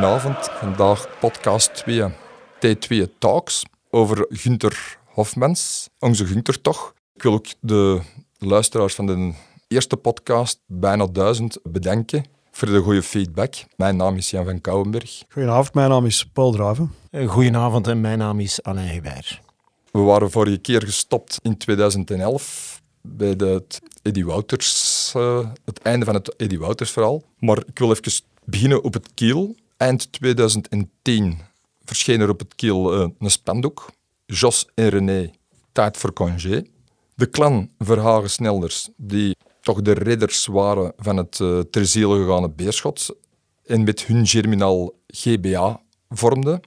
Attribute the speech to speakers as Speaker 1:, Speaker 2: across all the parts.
Speaker 1: Goedenavond, vandaag podcast 2, T2 Talks over Gunther Hofmans, onze Gunther toch. Ik wil ook de luisteraars van de eerste podcast, bijna duizend, bedanken voor de goede feedback. Mijn naam is Jan van Kouwenberg.
Speaker 2: Goedenavond, mijn naam is Paul Draven.
Speaker 3: Goedenavond en mijn naam is Alain Gebaer.
Speaker 1: We waren vorige keer gestopt in 2011 bij de, het Eddie Wouters, uh, het einde van het Eddie Wouters verhaal. Maar ik wil even beginnen op het kiel. Eind 2010 verscheen er op het kiel uh, een spandoek. Jos en René, tijd voor congé. De clan Verhagen-Snelders, die toch de ridders waren van het uh, ter ziele gegaane Beerschot en met hun germinaal GBA vormden,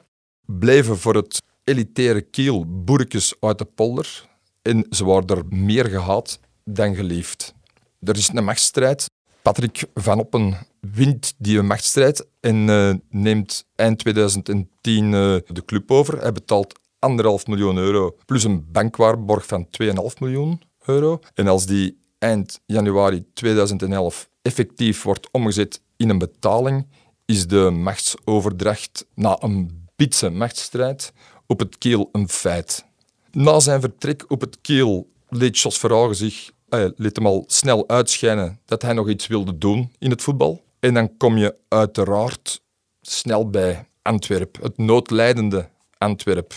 Speaker 1: bleven voor het elitaire kiel boerkes uit de polder en ze waren er meer gehaat dan geliefd. Er is een machtsstrijd. Patrick Van Oppen wint die machtsstrijd en uh, neemt eind 2010 uh, de club over. Hij betaalt anderhalf miljoen euro plus een bankwaarborg van 2,5 miljoen euro. En als die eind januari 2011 effectief wordt omgezet in een betaling, is de machtsoverdracht na een bitse machtsstrijd op het keel een feit. Na zijn vertrek op het keel liet Jos Verhagen zich eh, liet hem al snel uitschijnen dat hij nog iets wilde doen in het voetbal. En dan kom je uiteraard snel bij Antwerp, het noodlijdende Antwerp.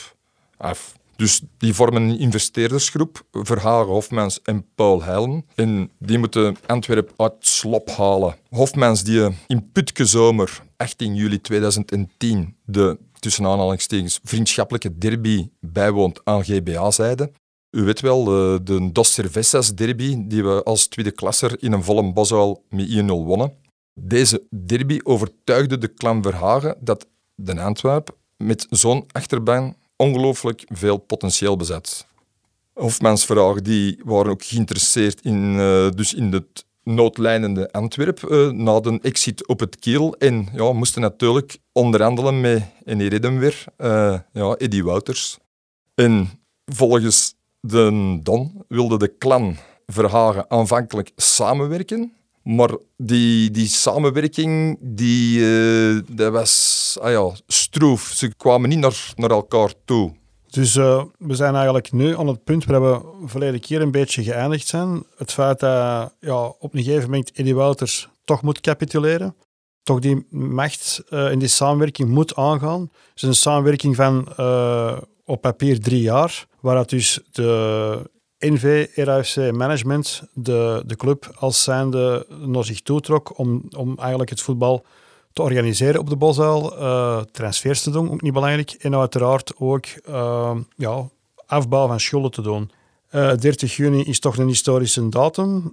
Speaker 1: Af. Dus die vormen een investeerdersgroep, Verhagen, Hofmans en Paul Helm. En die moeten Antwerp uit slop halen. Hofmans die in Putke zomer, 18 juli 2010, de tussen aanhalingstekens vriendschappelijke derby bijwoont aan GBA-zijde. U weet wel, de, de Dos Cervezas derby, die we als tweede klasser in een volle boshuil met 1-0 wonnen. Deze derby overtuigde de klan Verhagen dat de Antwerp met zo'n achterban ongelooflijk veel potentieel bezat. Hofmans vragen die waren ook geïnteresseerd in, uh, dus in het noodlijnende Antwerp uh, na de exit op het Kiel. En ja, moesten natuurlijk onderhandelen met, en die redden weer, uh, ja, Eddie Wouters. En volgens de Don wilde de clan Verhagen aanvankelijk samenwerken. Maar die, die samenwerking, die, uh, dat was ah ja, stroef. Ze kwamen niet naar, naar elkaar toe.
Speaker 2: Dus uh, we zijn eigenlijk nu aan het punt waar we verleden keer een beetje geëindigd zijn. Het feit dat ja, op een gegeven moment Eddie Wouters toch moet capituleren. Toch die macht uh, in die samenwerking moet aangaan. Het is een samenwerking van op papier drie jaar, waar dat dus de NV RAFC Management de, de club als zijnde naar zich toetrok om, om eigenlijk het voetbal te organiseren op de Bosuil, uh, transfers te doen, ook niet belangrijk, en uiteraard ook uh, ja, afbouw van schulden te doen. Uh, eh, 30 juni is toch een historische datum,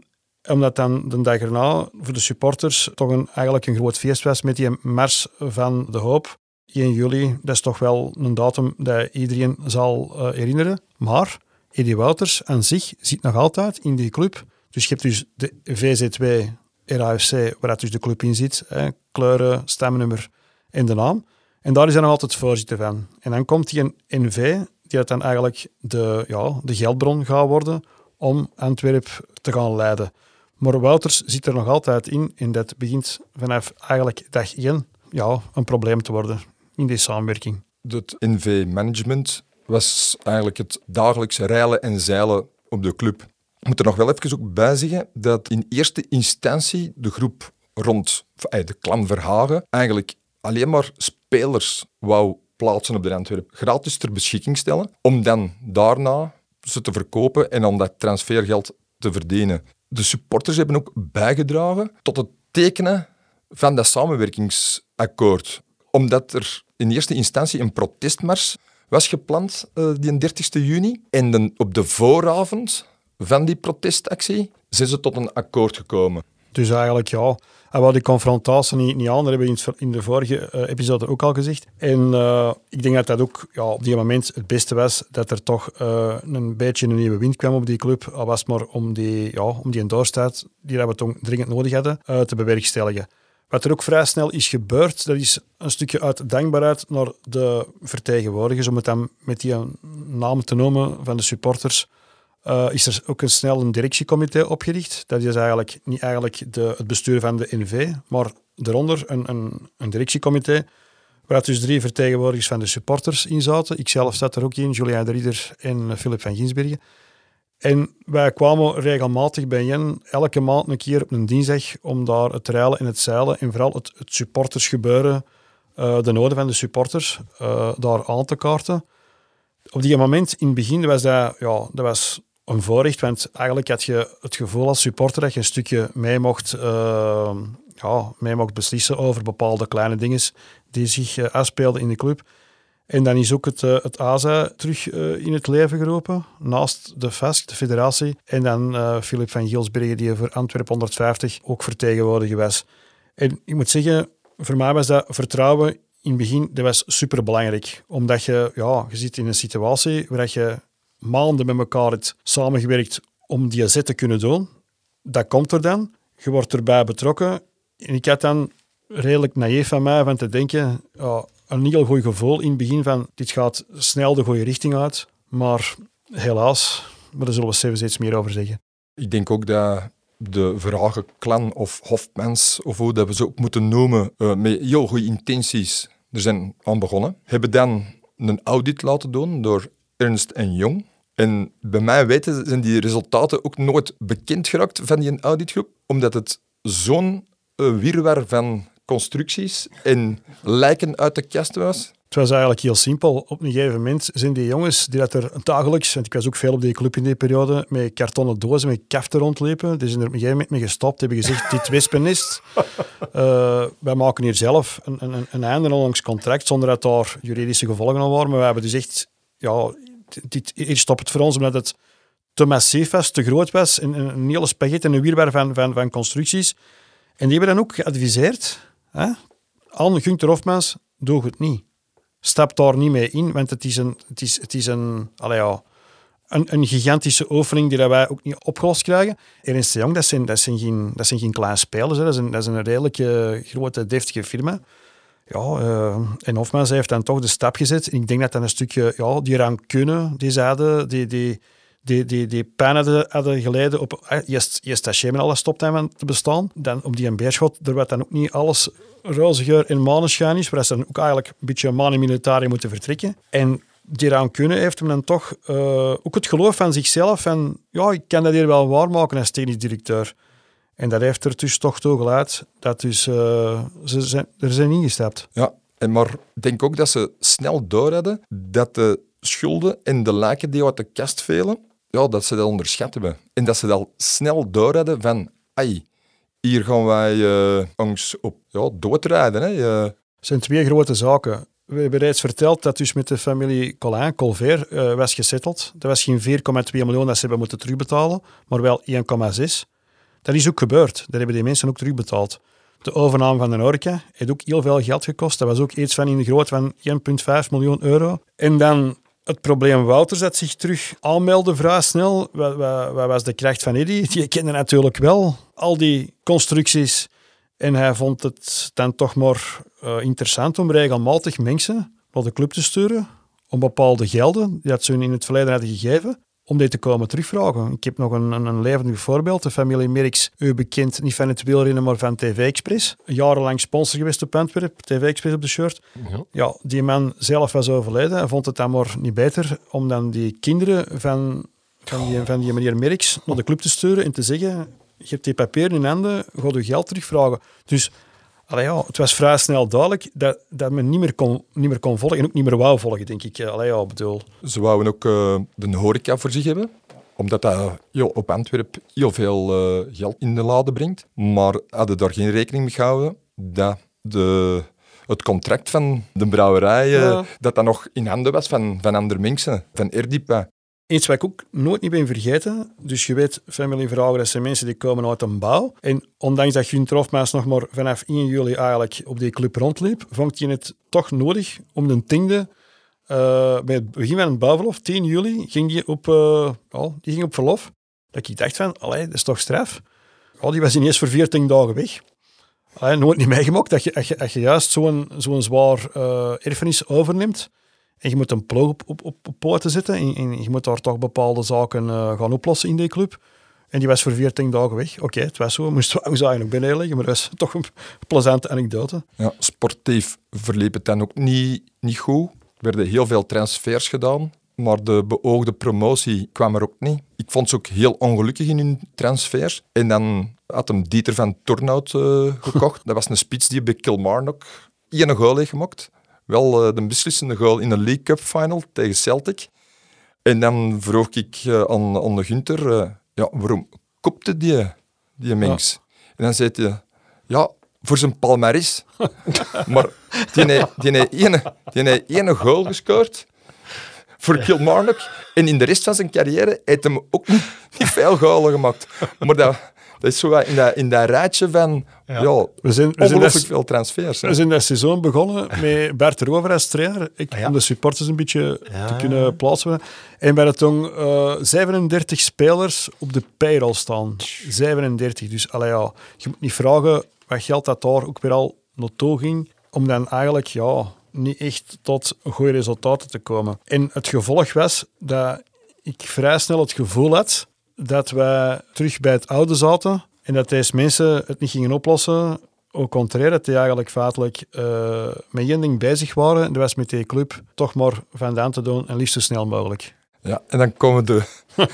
Speaker 2: omdat dan de dag erna voor de supporters toch een, eigenlijk een groot feest was met die Mars van de Hoop. 1 juli, dat is toch wel een datum dat iedereen zal herinneren. Maar Eddie Wouters aan zich zit nog altijd in die club. Dus je hebt dus de VZ2 RAFC, waar dat dus de club in zit. Kleuren, stemnummer en de naam. En daar is hij nog altijd voorzitter van. En dan komt hij een NV, die het dan eigenlijk de, ja, de geldbron gaat worden om Antwerp te gaan leiden. Maar Wouters zit er nog altijd in en dat begint vanaf eigenlijk dag 1 ja, een probleem te worden in die samenwerking.
Speaker 1: Het NV-management was eigenlijk het dagelijkse reilen en zeilen op de club. Ik moet er nog wel even ook bij zeggen dat in eerste instantie de groep rond eh, de klan Verhagen eigenlijk alleen maar spelers wou plaatsen op de Antwerp. Gratis ter beschikking stellen, om dan daarna ze te verkopen en om dat transfergeld te verdienen. De supporters hebben ook bijgedragen tot het tekenen van dat samenwerkingsakkoord. Omdat er in eerste instantie een protestmars was gepland, uh, die 30 juni. En op de vooravond van die protestactie zijn ze tot een akkoord gekomen.
Speaker 2: Dus eigenlijk ja, en we die confrontatie niet, niet aan, dat hebben we in, de vorige uh, episode ook al gezegd. En uh, ik denk dat dat ook ja, op die moment het beste was, dat er toch een beetje een nieuwe wind kwam op die club. Al was maar om die, ja, om die doorstaat, die we toch dringend nodig hadden, te bewerkstelligen. Wat er ook vrij snel is gebeurd, dat is een stukje uit dankbaarheid naar de vertegenwoordigers, om het dan met die naam te noemen van de supporters, uh, is er ook een snel een directiecomité opgericht. Dat is eigenlijk niet eigenlijk de, het bestuur van de NV, maar eronder een, een, een directiecomité waar dus drie vertegenwoordigers van de supporters in zaten. Ikzelf zat er ook in, Julian de Rieder en Philip van Ginsbergen. En wij kwamen regelmatig bij Jen, elke maand een keer op een dinsdag, om daar het reilen en het zeilen en vooral het, het supportersgebeuren, uh, de noden van de supporters, uh, daar aan te kaarten. Op die moment, in het begin, was dat, ja, dat was een voorrecht, want eigenlijk had je het gevoel als supporter dat je een stukje mee mocht, uh, ja, mee mocht beslissen over bepaalde kleine dingen die zich afspeelden in de club. En dan is ook het, uh, het ASA terug uh, in het leven geroepen, naast de FESC, de federatie. En dan uh, Philip van Gielsbergen, die voor Antwerpen 150 ook vertegenwoordiger was. En ik moet zeggen, voor mij was dat vertrouwen in het begin dat was superbelangrijk. Omdat je, ja, je zit in een situatie waar je maanden met elkaar hebt samengewerkt om die zet te kunnen doen. Dat komt er dan. Je wordt erbij betrokken. En ik had dan redelijk naïef van mij van te denken, een heel goed gevoel in het begin van dit gaat snel de goede richting uit. Maar helaas, maar daar zullen we steeds meer over zeggen.
Speaker 1: Ik denk ook dat de vragen clan of hofmens, of hoe dat we ze ook moeten noemen, uh, met heel goede intenties er zijn aan begonnen. Hebben dan een audit laten doen door Ernst en Jong. En bij mij weten zijn die resultaten ook nooit bekend geraakt van die auditgroep, omdat het zo'n uh, wirwar van constructies en lijken uit de kast was?
Speaker 2: Het was eigenlijk heel simpel. Op een gegeven moment zijn die jongens die dat er dagelijks, want ik was ook veel op die club in die periode, met kartonnen dozen, met kaften rondlepen. Die zijn er op een gegeven moment mee gestopt, hebben gezegd, dit wespennest, uh, wij maken hier zelf een, een, een einde langs contract, zonder dat daar juridische gevolgen aan waren. Maar we hebben dus echt, ja, dit, hier stopt het voor ons, omdat het te massief was, te groot was, een, een hele spaghetti en een wierbaar van, van, van constructies. En die hebben dan ook geadviseerd Hè? Aan Gunther Hofmans, doe het niet. Stap daar niet mee in, want het is een, het is, het is een, allee, ja, een, een gigantische oefening die wij ook niet opgelost krijgen. Ernst de dat zijn, dat zijn, geen, dat zijn geen kleine spelers. Dat, is een, dat is een redelijke grote, deftige firma. Ja, uh, en Hofmans heeft dan toch de stap gezet. ik denk dat dat een stukje, ja, die eraan kunnen, die zeiden, die, die, die, die, die pijn hadden, geleden op... Eh, eerst, eerst dat Schemen alles stopt van te bestaan. Dan op die beerschot, er werd dan ook niet alles roze geur en maneschijn is, waar ze dan ook eigenlijk een beetje militari moeten vertrekken. En die eraan kunnen, heeft hem dan toch uh, ook het geloof van zichzelf van ja, ik kan dat hier wel waarmaken als technisch directeur. En dat heeft er dus toch toe geleid dat dus, uh, ze zijn, er zijn ingestapt.
Speaker 1: Ja, en maar ik denk ook dat ze snel door hadden dat de schulden en de lijken die uit de kast velen, ja, dat ze dat onderschat hebben. En dat ze dat snel door hadden van, ai, hier gaan wij uh, ons op ja, doodrijden. Hè.
Speaker 2: Het zijn twee grote zaken. We hebben reeds verteld dat dus met de familie Colin, Colver, uh, was gesetteld. Dat was geen 4,2 miljoen dat ze hebben moeten terugbetalen, maar wel 1,6. Dat is ook gebeurd. Dat hebben die mensen ook terugbetaald. De overname van de Orca heeft ook heel veel geld gekost. Dat was ook iets van in de groot van 1,5 miljoen euro. En dan het probleem Wouter zet zich terug aanmelden vrij snel. Wat, wat, wat, was de kracht van Eddy? Die kende natuurlijk wel al die constructies. En hij vond het dan toch maar uh, interessant om regelmatig mensen naar de club te sturen om bepaalde gelden die dat ze in het verleden hadden gegeven, om die te komen terugvragen. Ik heb nog een, een, een levendig voorbeeld. De familie Merks, u bekend niet van het wielrennen, maar van TV Express. Jarenlang sponsor geweest op Antwerp, TV Express op de shirt. Ja. ja, die man zelf was overleden. Hij vond het dan maar niet beter om dan die kinderen van, van, die, van die meneer Merks naar de club te sturen en te zeggen, je hebt die papieren in handen, ga je geld terugvragen. Dus Allee, ja, het was vrij snel duidelijk dat, dat men niet meer, kon, niet meer kon volgen en ook niet meer wou volgen, denk ik. Allee, ja, bedoel.
Speaker 1: Ze wouden ook uh, de horeca voor zich hebben, omdat dat ja, op Antwerpen heel veel uh, geld in de lade brengt. Maar hadden daar geen rekening mee gehouden dat de, het contract van de brouwerij, uh, ja. dat dat nog in handen was van, van andere mensen, van Erdipa.
Speaker 2: Iets wat ik ook nooit niet ben vergeten. Dus je weet, family vrouwen, dat zijn mensen die komen uit een bouw. En ondanks dat Gunther Hofmaas nog maar vanaf 1 juli eigenlijk op die club rondliep, vond je het toch nodig om de tiende uh, bij het begin van het bouwverlof, 10 juli, ging die op, uh, die ging op verlof. Dat ik dacht van, allee, dat is toch straf. Oh, die was ineens voor 14 dagen weg. Allee, nooit niet meegemaakt dat je, als je, je juist zo'n zo'n zwaar uh, erfenis overneemt, en je moet een ploeg op, op, op, zetten en, je moet daar toch bepaalde zaken uh, gaan oplossen in die club. En die was voor 14 dagen weg. Oké, het was zo. Moest we eigenlijk nog binnenleggen, maar dat is toch een plezante anekdote.
Speaker 1: Ja, sportief verliep het dan ook niet, niet goed. Er werden heel veel transfers gedaan, maar de beoogde promotie kwam er ook niet. Ik vond ze ook heel ongelukkig in hun transfers. En dan had hem Dieter van Tornout uh, gekocht. dat was een spits die bij Kilmarnock één goal heeft gemaakt. Wel uh, de beslissende goal in een League Cup final tegen Celtic. En dan vroeg ik uh, aan, aan de Gunther, ja, waarom kopte die, die mens? En dan zei hij, ja, voor zijn palmaris. maar die heeft, die, heeft ene, die heeft ene goal gescoord voor Kilmarnock. En in de rest van zijn carrière heeft hij ook niet, niet veel goalen gemaakt. Maar dat, dat is zo in dat, in dat rijtje van ja. ja we zijn, we ongelooflijk zijn veel transfers.
Speaker 2: We zijn dat seizoen begonnen met Bert Rover als trainer, ik, ah, om de supporters een beetje te kunnen plaatsen. En bij de toen uh, 37 spelers op de payroll staan. 37. Dus allee, ja, je moet niet vragen wat geld dat daar ook weer al naartoe ging, om dan eigenlijk ja, niet echt tot goede resultaten te komen. En het gevolg was dat ik vrij snel het gevoel had dat wij terug bij het oude zaten en dat deze mensen het niet gingen oplossen. Au contraire, dat die eigenlijk feitelijk uh, met één ding bezig waren. Dat was met die club toch maar vandaan te doen en liefst zo snel mogelijk.
Speaker 1: Ja, en dan komen de...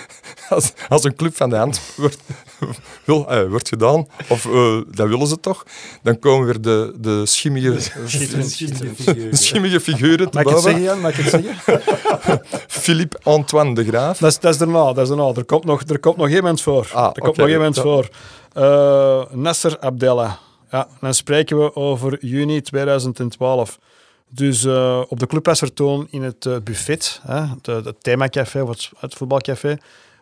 Speaker 1: als, als een club van de hand wordt, wil, uh, wordt gedaan, of uh, dat willen ze toch, dan komen weer de, de schimmige, schimmige figuren te
Speaker 2: Mag ik het zeggen? Mag ik het zeggen?
Speaker 1: Philippe Antoine de Graaf.
Speaker 2: Dat is, dat is daarna, dat is daarna. Er komt nog, er komt nog iemand voor. Ah, er komt nog iemand dat... voor. Uh, Nasser Abdella. Ja, dan spreken we over juni 2012. Dus uh, op de clubwassertoon in het uh, buffet, het themacafé of het, het, voetbalcafé,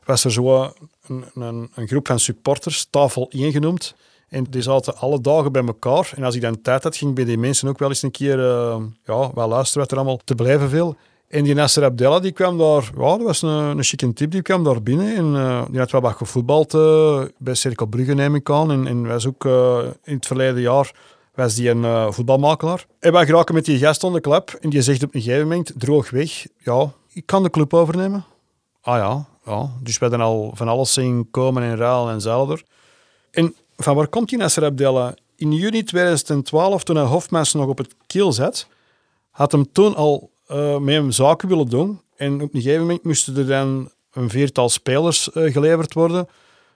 Speaker 2: was er zo een, een, groep van supporters, tafel 1 genoemd. En die zaten alle dagen bij elkaar. En als ik dan tijd had, ging bij die mensen ook wel eens een keer ja, wel luisteren wat er allemaal te blijven viel. En die Nasser Abdella, die kwam daar, ja, dat was een, een chique tip, die kwam daar binnen. En die had wel wat gevoetbald bij Cirkel Brugge, neem ik aan. En, en was ook in het verleden jaar was die een uh, voetbalmakelaar. En wij geraken met die gast onder de klap en die zegt op een gegeven moment, droog weg, ja, ik kan de club overnemen. Ah ja, ja. Dus we hadden al van alles zien komen en ruilen en zelder. En van waar komt die Nasser Abdella? In juni 2012, toen hij Hofmans nog op het kiel zat, had hem toen al uh, met hem zaken willen doen. En op een gegeven moment moesten er dan een viertal spelers uh, geleverd worden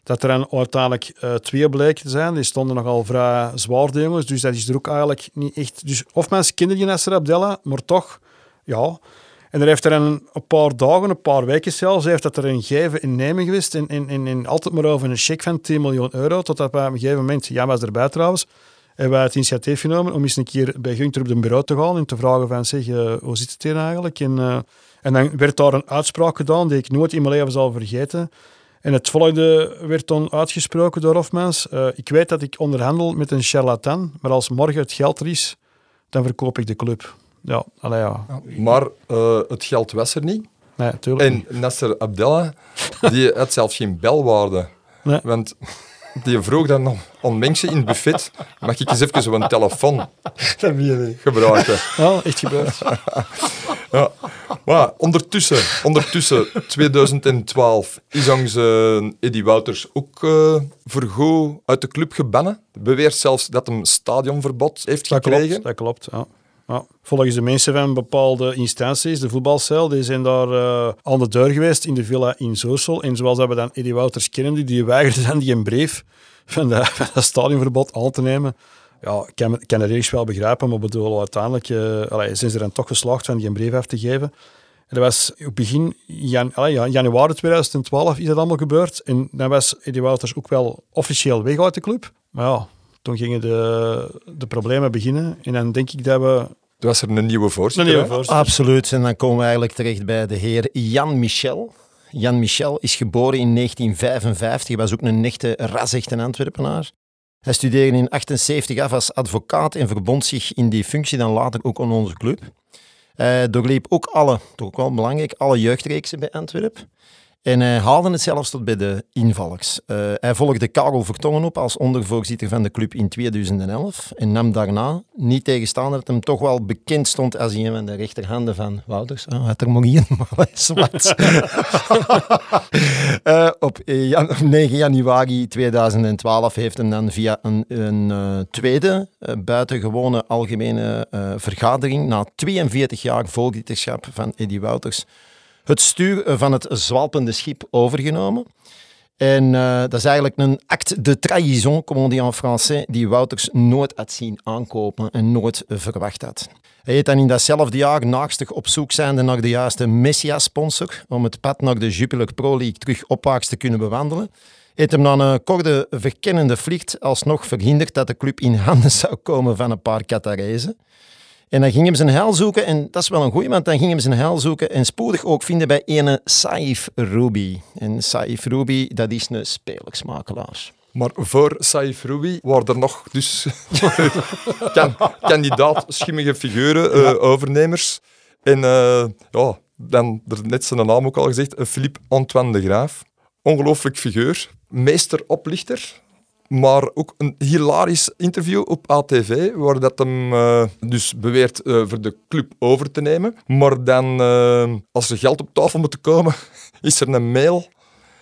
Speaker 2: dat er dan uiteindelijk uh, twee bleken te zijn. Die stonden nogal vrij zwaar, jongens. Dus dat is er ook eigenlijk niet echt... Dus of mensen kenden je Nasser Abdella, maar toch, ja... En er heeft er een, een paar dagen, een paar weken zelfs, heeft dat er een geven in nemen geweest. En, en, en, altijd maar over een cheque van 10 miljoen euro. Totdat op een gegeven moment, Jan was erbij trouwens, hebben wij het initiatief genomen om eens een keer bij Gunther op de bureau te gaan en te vragen van, zeg, uh, hoe zit het hier eigenlijk? En, uh, en dan werd daar een uitspraak gedaan die ik nooit in mijn leven zal vergeten. En het volgende werd dan uitgesproken door Hofmans. Uh, ik weet dat ik onderhandel met een charlatan, maar als morgen het geld er is, dan verkoop ik de club. Ja, allee, ja.
Speaker 1: Maar uh, het geld was er niet.
Speaker 2: Nee, tuurlijk
Speaker 1: En Nasser Abdella, die had zelfs geen belwaarde. Nee. Want die vroeg dan aan mensen in het buffet, mag ik eens even zo'n telefoon
Speaker 2: dat
Speaker 1: gebruiken?
Speaker 2: Ja, echt gebeurd.
Speaker 1: ja. Maar ondertussen, ondertussen, 2012, is onze Eddie Wouters ook uh, voor uit de club gebannen. Beweert zelfs dat hij een stadionverbod heeft
Speaker 2: dat
Speaker 1: gekregen.
Speaker 2: Klopt, dat klopt, ja. Ja. Volgens de mensen van bepaalde instanties, de voetbalcel, die zijn daar uh, aan de deur geweest in de villa in Zoorsel. En zoals we dan Eddie Wouters kennen, die weigerde dan die een brief van, dat stadionverbod aan te nemen. Ja, ik kan, kan het ergens wel begrijpen, maar bedoel, uiteindelijk uh, zijn ze er dan toch geslaagd van die een brief af te geven. En dat was op begin jan, januari 2012 is dat allemaal gebeurd. En dan was Eddie Wouters ook wel officieel weg uit de club. Maar ja, toen gingen de, de problemen beginnen. En dan denk ik dat we
Speaker 1: was er een nieuwe voorzitter.
Speaker 3: Een nieuwe Absoluut. En dan komen we eigenlijk terecht bij de heer Jan Michel. Jan Michel is geboren in 1955. Hij was ook een echte rasechte Antwerpenaar. Hij studeerde in 78 af als advocaat en verbond zich in die functie dan later ook aan onze club. Hij doorliep ook alle, toch ook wel belangrijk, alle jeugdreeksen bij Antwerpen. En hij haalde het zelfs tot bij de invallers. Uh, hij volgde Karel Vertongen op als ondervoorzitter van de club in 2011 en nam daarna, niet tegenstaande dat hem toch wel bekend stond als een van de rechterhanden van Wouters. Oh, had er één, maar zwart. uh, op, jan, 9 januari 2012 heeft hem dan via een, een uh, tweede buitengewone algemene vergadering na 42 jaar voorzitterschap van Eddie Wouters het stuur van het zwalpende schip overgenomen. En uh, dat is eigenlijk een acte de trahison, comme on dit en français, die Wouters nooit had zien aankopen en nooit verwacht had. Hij heeft dan in datzelfde jaar naarstig op zoek zijnde naar de juiste Messia-sponsor om het pad naar de Jupiler Pro League terug opwaarts te kunnen bewandelen. Heeft hem dan een korte verkennende vliegt alsnog verhinderd dat de club in handen zou komen van een paar Qatarezen. En dan ging hem zijn heil zoeken, en dat is wel een goeie, want dan ging hem zijn heil zoeken en spoedig ook vinden bij ene Saif Ruby. En Saif Ruby, dat is een spelersmakelaar.
Speaker 1: Maar voor Saif Ruby waren er nog dus kan, kandidaat schimmige figuren, uh, overnemers. En uh, ja, dan er net zijn naam ook al gezegd, uh, Philippe Antoine de Graaf. Ongelooflijk figuur, meesteroplichter, maar ook een hilarisch interview op ATV, waar dat hem uh, dus beweert uh, voor de club over te nemen. Maar dan, uh, als er geld op tafel moet komen, is er een mail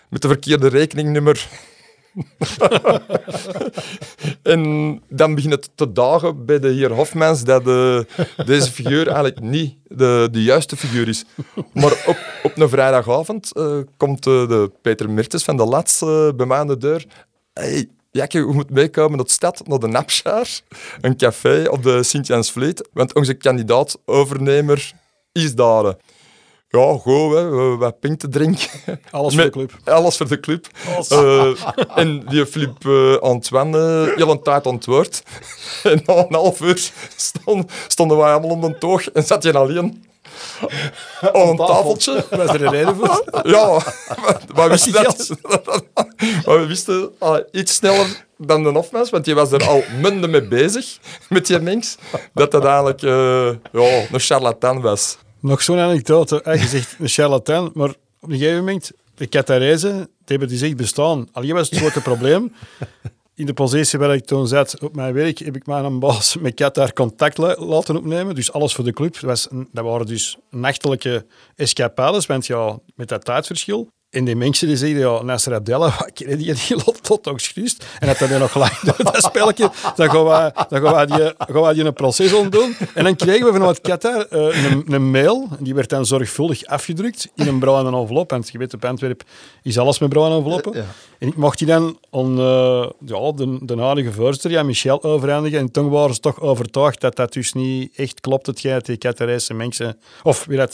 Speaker 1: met de verkeerde rekeningnummer. en dan begint het te dagen bij de heer Hofmans dat deze figuur eigenlijk niet de, de juiste figuur is. Maar op, op een vrijdagavond komt de Peter Mertens van de Lats bij mij aan de deur. Jakke, je moet meekomen naar de stad, naar de Napschaar, een café op de Sint-Jansvleet, want onze kandidaat-overnemer is daar. Ja, goed, hè. wat pink te drinken.
Speaker 2: Alles voor de club.
Speaker 1: Alles voor de club. Uh, en die Philippe uh, Antoine, heel een tijd antwoord. en na een half uur stonden, stonden wij allemaal om de toog en zat je alleen op een tafeltje.
Speaker 2: Was er een reden voor?
Speaker 1: Ja, maar we wisten, dat, maar we wisten uh, iets sneller dan de Hofmans, want je was er al munden mee bezig, met die mens, dat dat eigenlijk uh, ja, een charlatan was.
Speaker 2: Nog zo'n anekdote. Je zegt een charlatan, maar op een gegeven moment, de Qatarezen, die hebben die echt bestaan. Alleen was het grote probleem in de positie waar ik toen zat op mijn werk, heb ik mijn baas met Qatar contact laten opnemen. Dus alles voor de club. Dat, was, dat waren dus nachtelijke escapades, want ja, met dat tijdverschil. En die mensen die zeiden, ja, Nasser Abdella, wat die die lot tot ook gerust. En dat dan nog lang dat spelletje, dan gaan we, dan gaan die, gaan die een proces doen. En dan kregen we vanuit Qatar uh, een, een, mail, die werd dan zorgvuldig afgedrukt in een bruine envelop. En je weet, op Antwerp is alles met bruine enveloppen. Ja. En ik mocht die dan aan uh, ja, de, de huidige voorzitter, ja, Michel, overhandigen. En toen waren ze toch overtuigd dat dat dus niet echt klopt, het jij die Qatarese mensen... Of dat,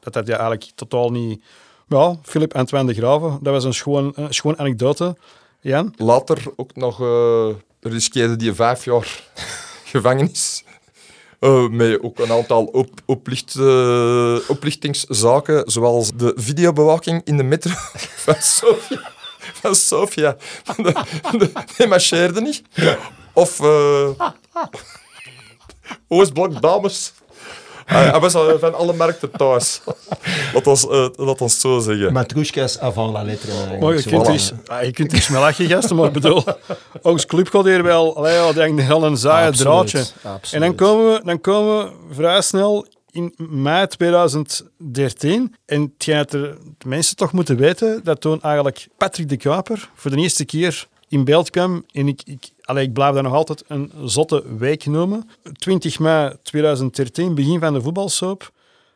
Speaker 2: dat dat ja, eigenlijk totaal niet ja, Philip Antoine de Graven, dat was een schoon, een schoon anekdote. Jan?
Speaker 1: Later ook nog uh, riskeerde die vijf jaar gevangenis. Uh, met ook een aantal op, oplicht, uh, oplichtingszaken, zoals de videobewaking in de metro van Sofia. Van Sofia. die marcheerde niet. Of uh, Oostblok dames hij was van alle markten thuis. Laat ons, uh, laat ons zo zeggen.
Speaker 3: Matroeskas avant la lettre.
Speaker 2: Maar je, kunt dus, ah, je kunt dus lachen, gasten, maar ik bedoel, ons club gaat hier wel, allee, ja, denk heel een zaaie draadje. Absoluut. En dan komen, we, dan komen we vrij snel in mei 2013. En hetgeen dat er de mensen toch moeten weten, dat toen eigenlijk Patrick de Kuiper voor de eerste keer in beeld. En ik, ik, ik blijf dat nog altijd een zotte week noemen. 20 mei 2013, begin van de voetbalsoap.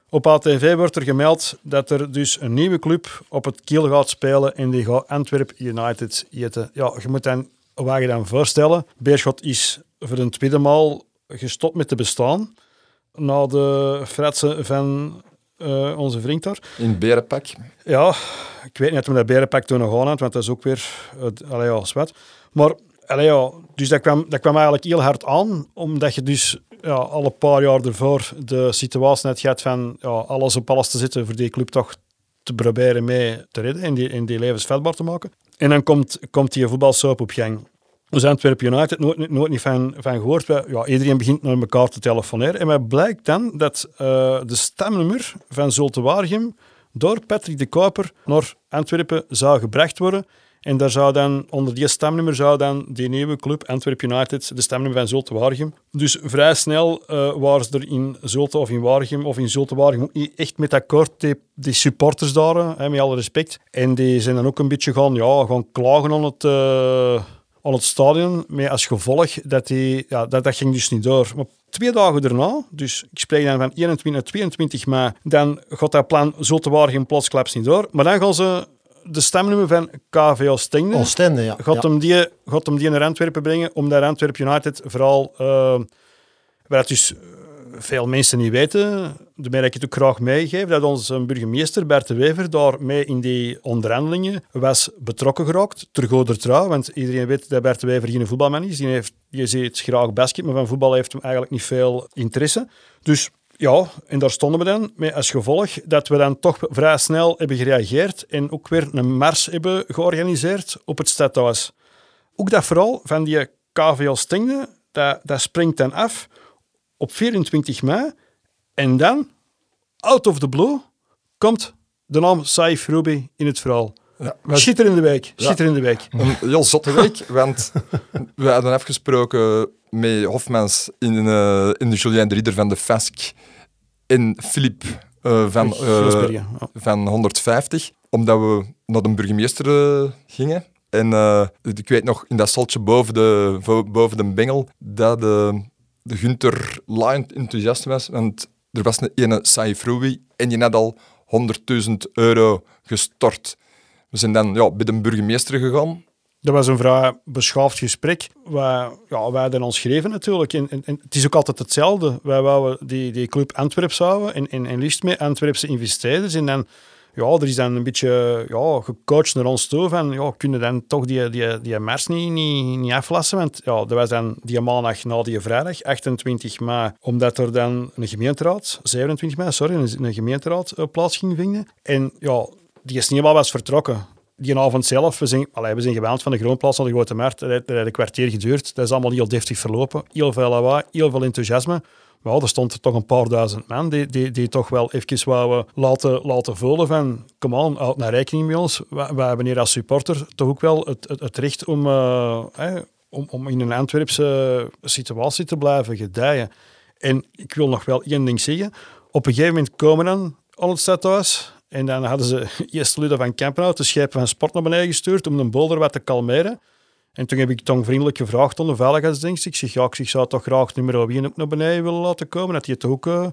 Speaker 2: Op ATV wordt er gemeld dat er dus een nieuwe club op het kiel gaat spelen en die gaat Antwerp United eten. Ja, je moet dan, wat je dan voorstellen, Beerschot is voor een tweede maal gestopt met te bestaan. Na de fratsen van uh, onze vriend daar.
Speaker 1: In Berenpak?
Speaker 2: Ja, ik weet niet of we dat Berenpak toen nog aan had, want dat is ook weer uh, allee, ja, zwet. Maar allee, ja, dus dat kwam, dat kwam eigenlijk heel hard aan, omdat je dus ja, al een paar jaar ervoor de situatie net gehad van ja, alles op alles te zitten voor die club toch te proberen mee te redden en die, en die levensvatbaar te maken. En dan komt, komt die voetbalsoap op gang. Dus Antwerp United, nooit, nooit niet van, van gehoord. Ja, iedereen begint naar elkaar te telefoneren. En wat blijkt dan dat uh, de stemnummer van Zulte Waregem door Patrick de Kuiper naar Antwerpen zou gebracht worden. En daar zou dan, onder die stemnummer zou dan die nieuwe club, Antwerp United, de stemnummer van Zulte Waregem. Dus vrij snel uh, waren ze er in Zulte of in Waregem of in Zulte Waregem niet echt met akkoord, die, die supporters daar, hè, met alle respect. En die zijn dan ook een beetje gaan, ja, gaan klagen aan het... Uh, aan het stadion, met als gevolg dat die, ja, dat, dat ging dus niet door. Maar twee dagen daarna, dus ik spreek dan van 21 naar 22 mei, dan gaat dat plan zo te waren plotsklaps niet door. Maar dan gaan ze de stemnummer van KV Oostende,
Speaker 3: Oostende ja.
Speaker 2: Gaat, Hem die, gaat hem die naar Antwerpen brengen, omdat Antwerp United vooral, uh, wat dus veel mensen niet weten, daarmee dat ik het ook graag meegeef, dat onze burgemeester Bert de Wever daar mee in die onderhandelingen was betrokken geraakt, ter trouw, want iedereen weet dat Bert de Wever geen voetbalman is. Die, heeft, die ziet graag basket, maar van voetbal heeft hem eigenlijk niet veel interesse. Dus ja, en daar stonden we dan met als gevolg dat we dan toch vrij snel hebben gereageerd en ook weer een mars hebben georganiseerd op het stadhuis. Ook dat vooral van die KVL Stengde, dat, dat springt dan af op 24 mei. En dan, out of the blue, komt de naam Saif Ruby in het verhaal. Ja, maar... Schitterende week. Schitterende week.
Speaker 1: Een heel zotte week, want we hadden afgesproken met Hofmans in, uh, in de Julien de Rieder van de Fask en Philippe uh, van, uh, van 150, omdat we naar de burgemeester gingen. En ik weet nog, in dat saltje boven de, boven de bengel, dat de de Gunter Line enthousiast was, want er was een ene Saif en je had al 100.000 euro gestort. We zijn dan ja, bij de burgemeester gegaan.
Speaker 2: Dat was een vrij beschaafd gesprek. Wij, ja, wij hadden ons geschreven natuurlijk. En, het is ook altijd hetzelfde. Wij wouden die, die club Antwerp zouden en, en, en liefst met Antwerpse investeerders. En dan ja, er is dan een beetje ja, gecoacht naar ons toe van, ja, kunnen dan toch die, die, die mars niet, niet, niet aflassen? Want ja, dat was dan die maandag na die vrijdag, 28 mei, omdat er dan een gemeenteraad, 27 mei, sorry, een, gemeenteraad uh, plaats ging vinden. En ja, die sneeuwbal was vertrokken. Die avond zelf, we zijn, allee, we zijn gewend van de Groenplaats naar de Grote Markt, dat heeft een kwartier geduurd. Dat is allemaal heel deftig verlopen. Heel veel lawaai, heel veel enthousiasme. Wel, er stond toch een paar duizend man die, die, die toch wel even wouden laten, laten voelen van, kom aan, houd naar rekening met ons. We hebben hier als supporter toch ook wel het, het, recht om, uh, om, om in een Antwerpse situatie te blijven gedijen. En ik wil nog wel één ding zeggen. Op een gegeven moment komen dan aan het stadhuis en dan hadden ze eerst Luda van Kempenhout, de schepen van sport naar beneden gestuurd om de bolder wat te kalmeren. En toen heb ik toch vriendelijk gevraagd aan de veiligheidsdienst. Ik zeg, ja, ik zou toch graag nummer 1 ook naar beneden willen laten komen. Dat, het ook, uh,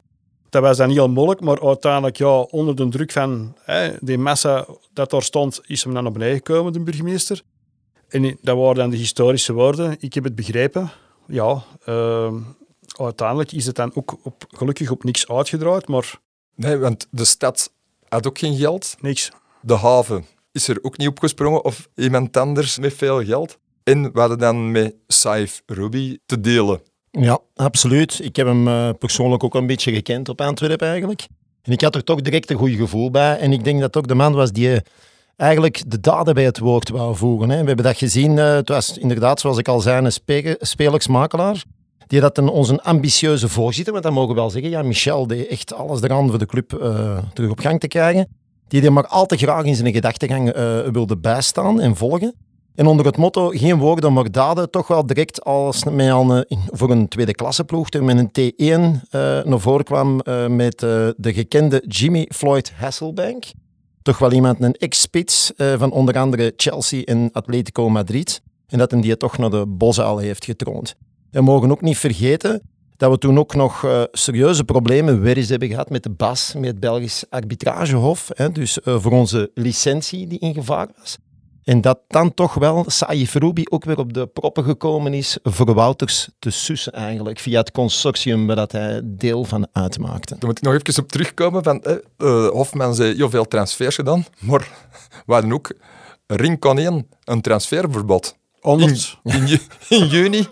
Speaker 2: dat was dan heel moeilijk, maar uiteindelijk ja, onder de druk van hè, die massa dat daar stond, is hem dan naar beneden gekomen, de burgemeester. En dat waren dan de historische woorden. Ik heb het begrepen. Ja, uh, uiteindelijk is het dan ook op, gelukkig op niks uitgedraaid, maar...
Speaker 1: Nee, want de stad had ook geen geld.
Speaker 2: Niks.
Speaker 1: De haven is er ook niet opgesprongen of iemand anders met veel geld. En we hadden dan met Saif Ruby te delen.
Speaker 3: Ja, absoluut. Ik heb hem uh, persoonlijk ook een beetje gekend op Antwerpen eigenlijk. En ik had er toch direct een goed gevoel bij. En ik denk dat ook de man was die eh, eigenlijk de daden bij het woord wou voegen. We hebben dat gezien. Uh, het was inderdaad, zoals ik al zei, een spelersmakelaar. Die had een, onze ambitieuze voorzitter, want dat mogen we wel zeggen. Ja, Michel deed echt alles eraan voor de club terug op gang te krijgen. Die er maar al te graag in zijn gedachtegang wilde bijstaan en volgen. En onder het motto geen woorden maar daden, toch wel direct als mij al voor een tweede klasse ploeg, met een T1 uh, naar voren kwam uh, met de gekende Jimmy Floyd Hasselbank. Toch wel iemand, een ex-spits van onder andere Chelsea en Atletico Madrid. En dat hem die toch naar de Bosuil heeft getroond. We mogen ook niet vergeten dat we toen ook nog serieuze problemen weer eens hebben gehad met de BAS, met het Belgisch arbitragehof. Hè, dus voor onze licentie die in gevaar was. En dat dan toch wel Saïf Ruby ook weer op de proppen gekomen is voor Wouters te sussen eigenlijk, via het consortium waar dat hij deel van uitmaakte.
Speaker 1: Daar moet ik nog even op terugkomen. Van, eh, Hofman zei heel veel transfers gedaan, maar we hadden ook Ring kon een transferverbod. In, in, in, juni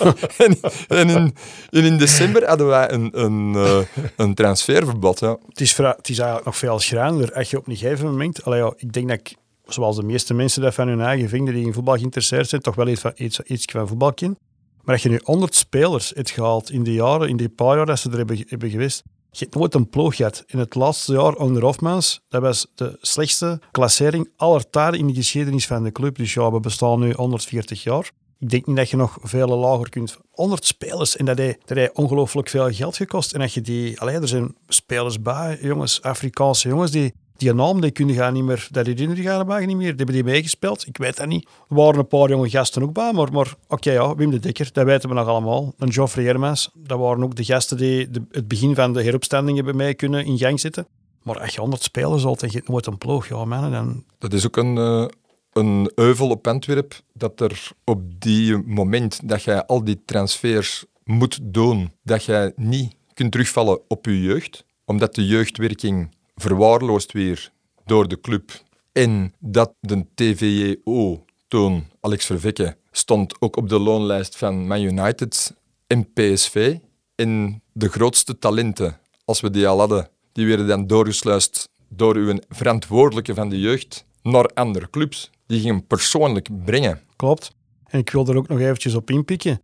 Speaker 1: en, en, in, en, in, december hadden wij een, een, uh, een transferverbod. Ja.
Speaker 2: Het, is het is eigenlijk nog veel schrijnender. Als je op een gegeven moment... Allee, ja, ik denk dat ik zoals de meeste mensen dat van hun eigen vinden die in voetbal geïnteresseerd zijn, toch wel iets van, iets, iets van voetbal kennen. Maar als je nu 100 spelers hebt gehaald in die jaren, in die paar jaar dat ze er hebben, hebben geweest, Je hebt nooit een ploeg gehad. In het laatste jaar onder Hofmans, dat was de slechtste klassering aller tijden in de geschiedenis van de club. Dus ja, we bestaan nu 140 jaar. Ik denk niet dat je nog veel lager kunt. 100 spelers en dat dat heeft ongelooflijk veel geld gekost. En dat je die, allee, er zijn spelers bij, jongens, Afrikaanse jongens, die, die naam, die kunnen gaan niet meer, dat herinner gaan niet meer. Die hebben die meegespeeld. Ik weet dat niet. Er waren een paar jonge gasten ook bij, maar, maar oké, ja, Wim de Dekker, dat weten we nog allemaal. En Geoffrey Hermans, dat waren ook de gasten die het begin van de heropstanding hebben mee kunnen in gang zetten. Maar als je 100 spelers altijd, je nooit een ploeg, ja man. Dan...
Speaker 1: Dat is ook een, uh, een euvel op Antwerp, dat er op die moment dat jij al die transfers moet doen, dat jij niet kunt terugvallen op je jeugd, omdat de jeugdwerking verwaarloosd weer door de club en dat de TVO toen, Alex Vervekke, stond ook op de loonlijst van Man United en PSV. En de grootste talenten, als we die al hadden, die werden dan doorgesluist door uw verantwoordelijke van de jeugd naar andere clubs. Die gingen persoonlijk brengen.
Speaker 2: Klopt. En ik wil er ook nog eventjes op inpikken.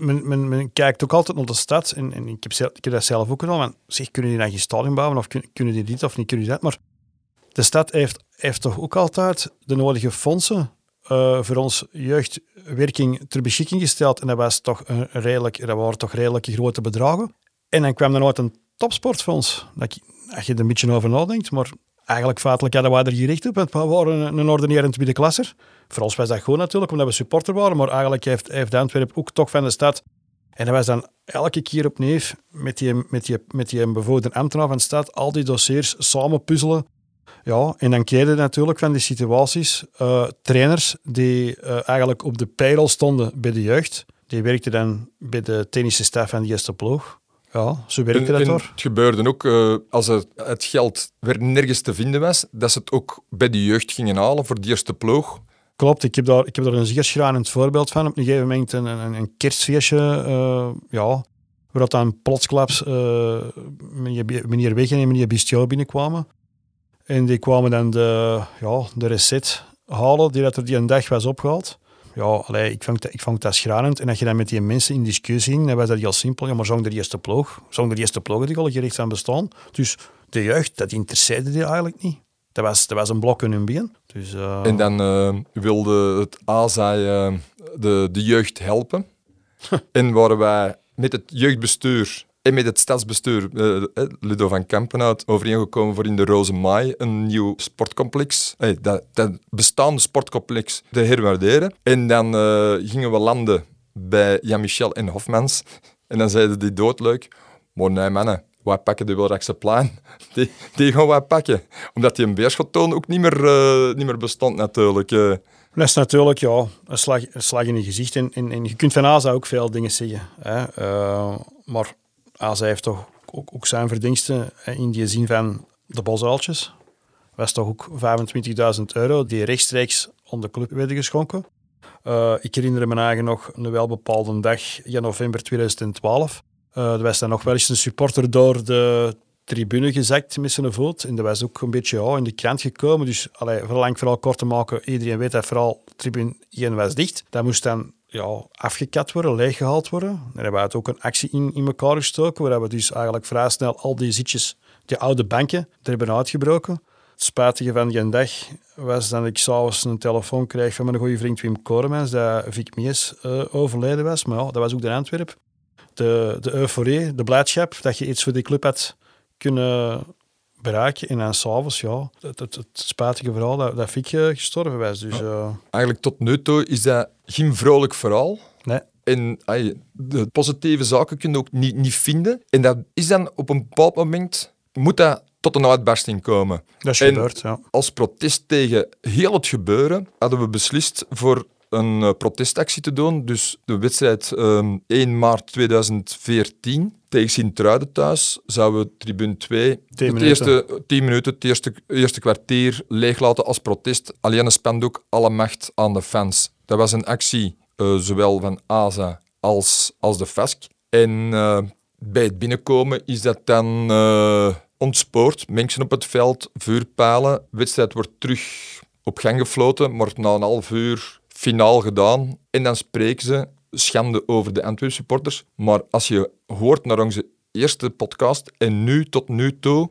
Speaker 2: Men, men, men kijkt ook altijd naar de stad. En, en ik, heb zelf, ik heb dat zelf ook gedaan. zeg, kunnen die dan geen stadion bouwen? Of kunnen, die dit of niet kunnen die dat? Maar de stad heeft, heeft toch ook altijd de nodige fondsen uh, voor ons jeugdwerking ter beschikking gesteld. En dat, was toch een redelijk, dat waren toch redelijk grote bedragen. En dan kwam er nooit een topsportfonds. Dat, als je er een beetje over nadenkt, maar eigenlijk feitelijk hadden wij er gericht op. Want we waren een, een ordinaire tweede klasser. Voor ons was dat gewoon natuurlijk, omdat we supporter waren. Maar eigenlijk heeft, heeft Antwerpen ook toch van de stad... En dat was dan elke keer opnieuw met die, met die, met die ambtenaar van de stad al die dossiers samen puzzelen. Ja, en dan kreeg je natuurlijk van die situaties uh, trainers die uh, eigenlijk op de payroll stonden bij de jeugd. Die werkten dan bij de technische staf van de eerste ploeg. Ja, zo werkte dat hoor.
Speaker 1: Het gebeurde ook, uh, als het, het geld weer nergens te vinden was, dat ze het ook bij de jeugd gingen halen voor de eerste ploeg.
Speaker 2: Klopt, ik heb daar, ik heb daar een zeer schrijnend voorbeeld van. Op een gegeven moment een, een, een kerstfeestje, uh, ja, waar dan plotsklaps uh, meneer, meneer Weggen en meneer Bistio binnenkwamen. En die kwamen dan de, ja, de recet halen die dat er die een dag was opgehaald ja, allee, ik, vond, ik vond dat schranend. En als je dan met die mensen in discussie ging, dan was dat heel simpel. Ja, maar zong de eerste ploeg. Zong de eerste ploeg die al gericht aan bestaan. Dus de jeugd, dat interesseerde die eigenlijk niet. Dat was, dat was een blok in hun been. Dus, uh...
Speaker 1: En dan uh, wilde het ASA uh, de, de jeugd helpen. en waren wij met het jeugdbestuur en met het stadsbestuur, uh, Ludo van Kampenhout, overeengekomen voor in de Roze Maai een nieuw sportcomplex, hey, dat, bestaande sportcomplex, te herwaarderen. En dan gingen we landen bij Jan-Michel en Hofmans. En dan zeiden die doodleuk, maar nee mannen, wij pakken de Wilrakse plein. Die, die gaan wij pakken. Omdat die een beerschottoon ook niet meer, niet meer bestond natuurlijk.
Speaker 2: Dat is natuurlijk ja, een, slag, een slag in je gezicht. En, en, je kunt van ASA ook veel dingen zeggen. Hè. Maar AZ heeft toch ook, ook zijn verdiensten in die zin van de bosuiltjes. was toch ook 25.000 euro die rechtstreeks aan de club werden geschonken. Uh, ik herinner me eigenlijk nog een welbepaalde dag in november 2012. Uh, er was dan nog wel eens een supporter door de tribune gezakt met zijn voet. En dat was ook een beetje in de krant gekomen. Dus allee, voor lang vooral kort te maken, iedereen weet dat vooral tribune 1 was dicht. Dat moest dan ja, afgekat worden, leeggehaald worden. Daar hebben we ook een actie in, in elkaar gestoken, waar we dus eigenlijk vrij snel al die zitjes, die oude banken, er hebben uitgebroken. Het spijtige van die dag was dat ik s'avonds een telefoon kreeg van mijn goede vriend Wim Koremans, dat Vic Mies uh, overleden was. Maar ja, dat was ook de Antwerp. De, de euforie, de blijdschap dat je iets voor die club had kunnen bereiken. En dan s'avonds, ja, het, het, het, spijtige verhaal dat, dat Fiek gestorven was. Dus, uh...
Speaker 1: Eigenlijk tot nu toe is dat geen vrolijk verhaal.
Speaker 2: Nee.
Speaker 1: En ay, de positieve zaken kun je ook niet, niet vinden. En dat is dan op een bepaald moment, moet dat tot een uitbarsting komen.
Speaker 2: Dat is gebeurd, ja.
Speaker 1: Als protest tegen heel het gebeuren hadden we beslist voor een uh, protestactie te doen. Dus de wedstrijd um, 1 maart 2014 tegen Sint-Truiden thuis zouden we tribune 2
Speaker 2: de
Speaker 1: eerste 10 minuten, het eerste, eerste kwartier leeglaten als protest. Alleen een spandoek, alle macht aan de fans. Dat was een actie uh, zowel van ASA als, als de FASC. En uh, bij het binnenkomen is dat dan uh, ontspoord. Mensen op het veld, vuurpalen. De wedstrijd wordt terug op gang gefloten, maar na een half uur finaal gedaan. En dan spreken ze schande over de Antwerp supporters. Maar als je hoort naar onze eerste podcast en nu tot nu toe,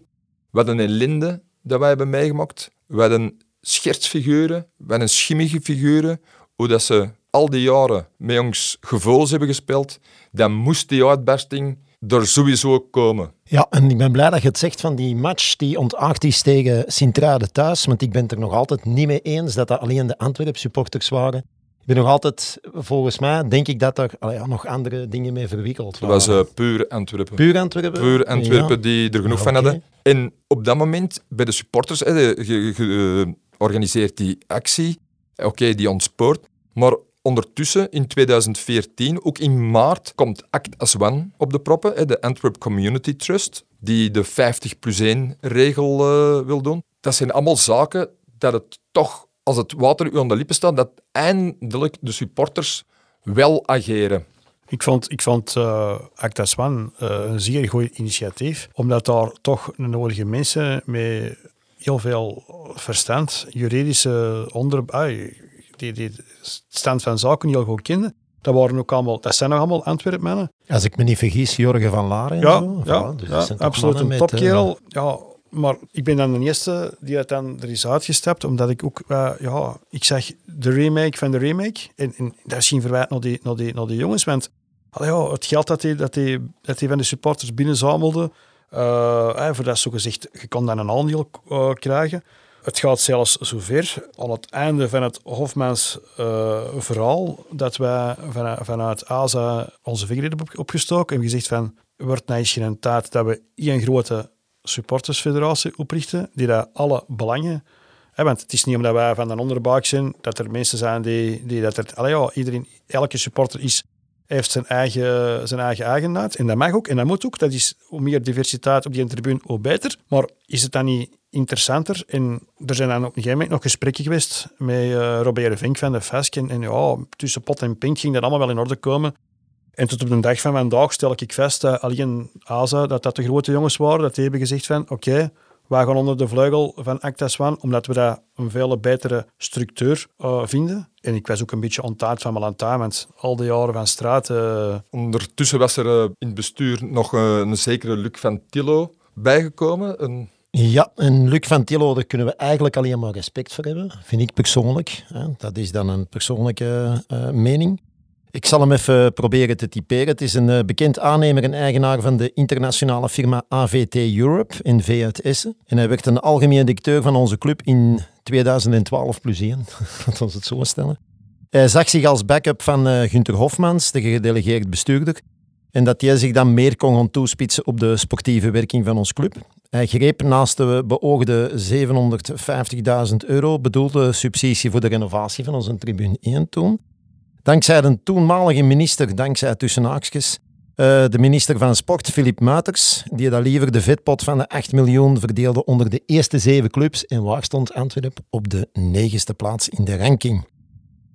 Speaker 1: wat een ellende dat wij hebben meegemaakt. We hadden schertsfiguren, we hadden schimmige figuren, hoe dat ze al die jaren met ons gevoels hebben gespeeld, dan moest die uitbarsting er sowieso komen.
Speaker 3: Ja, en ik ben blij dat je het zegt van die match die ontaard is tegen Sint-Truiden thuis, want ik ben het er nog altijd niet mee eens dat dat alleen de Antwerp-supporters waren. Ben nog altijd, volgens mij, denk ik dat er allee, nog andere dingen mee verwikkeld
Speaker 1: Dat
Speaker 3: waren.
Speaker 1: was uh, puur Antwerpen.
Speaker 3: Puur Antwerpen?
Speaker 1: Puur Antwerpen
Speaker 3: Ja.
Speaker 1: die er genoeg
Speaker 3: Ja,
Speaker 1: van hadden. En op dat moment, bij de supporters, hè, de- ge- ge- eh, organiseert die actie. Oké, die ontspoort. Maar ondertussen, in 2014, ook in maart, komt Act as One op de proppen. Hè, de Antwerp Community Trust, die de 50 plus 1 regel eh, wil doen. Dat zijn allemaal zaken dat het toch, als het water u aan de lippen staat, dat eindelijk de supporters wel ageren.
Speaker 2: Ik vond, ik vond eh Acta Swan eh, een zeer goed initiatief, omdat daar toch de nodige mensen met heel veel verstand, juridische onder... ai, die, die stand van zaken heel goed kenden. Dat, waren ook allemaal, dat zijn nog allemaal Antwerpmannen.
Speaker 3: Als ik me niet vergis, Jorgen van Laren. en
Speaker 2: Ja,
Speaker 3: zo.
Speaker 2: ja,
Speaker 3: Voilà, dus
Speaker 2: ja, absoluut een
Speaker 3: eh,
Speaker 2: topkerel. Ja, maar ik ben dan de eerste die het dan er is uitgestapt, omdat ik ook, eh, ja, ik zag de remake van de remake. En, en dat is geen verwijt naar die, naar die, naar die jongens, want allee, het geld dat die, dat, dat van de supporters binnenzamelde, eh, eh, voor dat zo gezegd, je kan dan een aandeel eh, krijgen. Het gaat zelfs zover, aan het einde van het Hofmans verhaal, dat wij van, vanuit ASA onze vinger hebben op- opgestoken en gezegd van, wordt nou eens geen tijd dat we een grote supportersfederatie oprichten, die daar alle belangen... Hè, want het is niet omdat wij van een onderbuik zijn, dat er mensen zijn die, die dat er... Allee, ja, iedereen, elke supporter is, heeft zijn eigen, zijn eigen eigenheid. En dat mag ook, en dat moet ook. Dat is hoe meer diversiteit op die tribune, hoe beter. Maar is het dan niet interessanter? En er zijn dan op een gegeven moment nog gesprekken geweest met eh Robert Vink van de Vesk. En, en ja, tussen pot en pink ging dat allemaal wel in orde komen. En tot op de dag van vandaag stel ik vast dat alleen ASA, dat dat de grote jongens waren, dat die hebben gezegd van oké, wij gaan onder de vleugel van Acta Swan, omdat we daar een veel betere structuur eh, vinden. En ik was ook een beetje ontaard van Melantaar, want al die jaren van straat... eh,
Speaker 1: Ondertussen was er eh, in het bestuur nog een zekere Luc van Tillo bijgekomen. Een,
Speaker 3: Ja, en Luc van Tillo, daar kunnen we eigenlijk alleen maar respect voor hebben, vind ik persoonlijk. hè. Dat is dan een persoonlijke eh, mening. Ik zal hem even proberen te typeren. Het is een eh, bekend aannemer en eigenaar van de internationale firma AVT Europe in V uit Essen. En hij werd een algemeen directeur van onze club in 2012 plus 1, laten we het zo stellen. Hij zag zich als backup van eh Gunther Hofmans, de gedelegeerd bestuurder, en dat hij zich dan meer kon gaan toespitsen op de sportieve werking van ons club. Hij greep naast de beoogde 750.000 euro bedoelde subsidie voor de renovatie van onze tribune 1 toen. Dankzij de toenmalige minister, dankzij tussen haakjes, eh, de minister van Sport, Filip Muiters, die dat liever de vetpot van de 8 miljoen verdeelde onder de eerste zeven clubs. En waar stond Antwerp? Op de negende plaats in de ranking.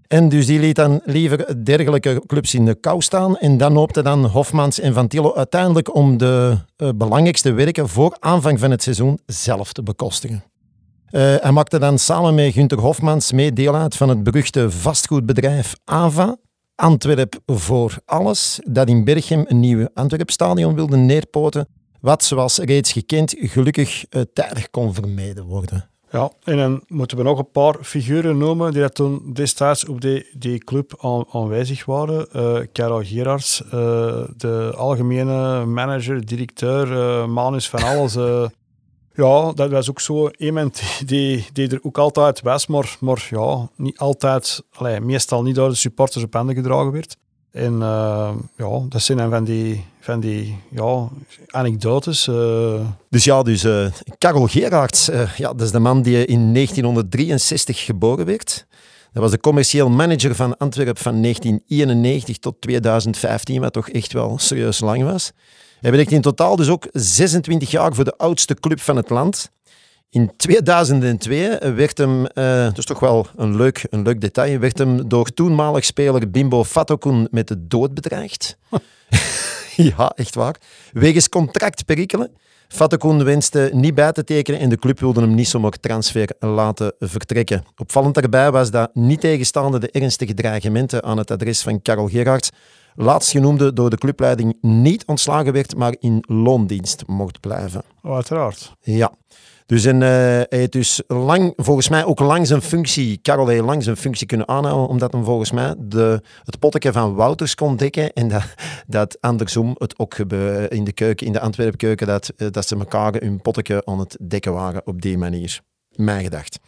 Speaker 3: En dus die liet dan liever dergelijke clubs in de kou staan. En dan hoopte dan Hofmans en Van Tillo uiteindelijk om de eh, belangrijkste werken voor aanvang van het seizoen zelf te bekostigen. Eh, hij maakte dan samen met Gunther Hofmans mee deel uit van het beruchte vastgoedbedrijf AVA, Antwerp voor alles, dat in Berchem een nieuw Antwerpstadion wilde neerpoten, wat zoals reeds gekend gelukkig eh, tijdig kon vermeden worden.
Speaker 2: Ja, en dan moeten we nog een paar figuren noemen die dat toen destijds op die, die club aan, aanwezig waren. Eh Karel Gerards, de algemene manager, directeur, manus van alles. Ja, dat was ook zo iemand die, die, er ook altijd was, maar, maar ja, niet altijd, allee, meestal niet door de supporters op handen gedragen werd. En eh, ja, dat zijn dan van die, van die ja, anekdotes. eh.
Speaker 3: Dus ja, dus eh Karel Gerards, ja, dat is de man die in 1963 geboren werd. Dat was de commercieel manager van Antwerpen van 1991 tot 2015, wat toch echt wel serieus lang was. Hij werkte in totaal dus ook 26 jaar voor de oudste club van het land. In 2002 werd hem, eh, dat is toch wel een leuk, een leuk detail, werd hem door toenmalig speler Bimbo Fatokun met de dood bedreigd. ja, echt waar. Wegens contractperikelen. Fattekun wenste niet bij te tekenen en de club wilde hem niet zomaar transfer laten vertrekken. Opvallend daarbij was dat, niet tegenstaande de ernstige dreigementen aan het adres van Karel Gerards, laatstgenoemde door de clubleiding niet ontslagen werd, maar in loondienst mocht blijven.
Speaker 2: Oh, uiteraard.
Speaker 3: Ja. Dus en, uh, hij heeft dus lang, volgens mij ook lang zijn functie, Karel heeft lang zijn functie kunnen aanhouden, omdat hij volgens mij de, het potje van Wouters kon dekken en dat, dat andersom het ook in de keuken, in de Antwerpenkeuken, dat, eh, dat ze elkaar hun potje aan het dekken waren op die manier. Mijn gedacht.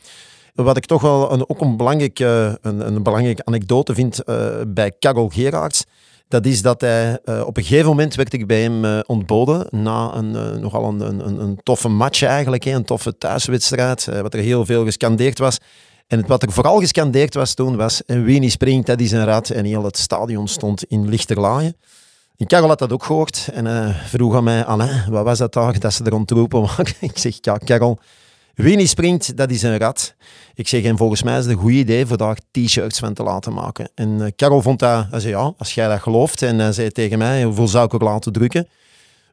Speaker 3: Wat ik toch wel een, ook een belangrijke, een, een belangrijke anekdote vind uh, bij Karel Gerards, dat is dat hij, uh, op een gegeven moment werd ik bij hem uh, ontboden, na een, uh, nogal een, een, een, toffe match eigenlijk, een toffe thuiswedstrijd, wat er heel veel gescandeerd was. En wat er vooral gescandeerd was toen was, Winnie springt, dat is een rat, en heel het stadion stond in lichterlaaien. En Karel had dat ook gehoord en vroeg aan mij, Alain, wat was dat daar, dat ze er ontroepen waren? ik zeg, ja, Karel, Winnie springt, dat is een rat. Ik zeg, en volgens mij is het een goed idee voor daar t-shirts van te laten maken. En uh, Karel vond dat, hij zei, ja, als jij dat gelooft. En hij zei tegen mij, hoeveel zou ik er laten drukken?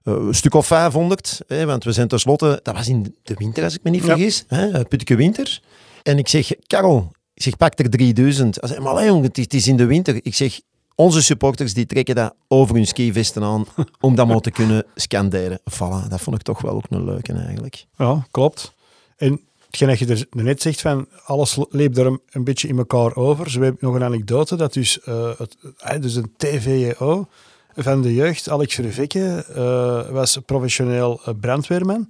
Speaker 3: Uh, een stuk of 500, hè, want we zijn tenslotte, dat was in de winter als ik me niet vergis, ja. hè, Putke winter. En ik zeg, Karel, ik zeg, pak er 3000. Hij zei, maar jongen, het is in de winter. Ik zeg, onze supporters die trekken dat over hun skivesten aan om dat maar te kunnen scanderen. Voilà, dat vond ik toch wel ook een leuke eigenlijk.
Speaker 2: Ja, klopt. En hetgeen dat je er net zegt van alles leeft er een, beetje in elkaar over. Zo heb ik nog een anekdote dat dus, uh, het, uh, dus een TVO van de jeugd, Alex Vervekke, uh, was professioneel brandweerman.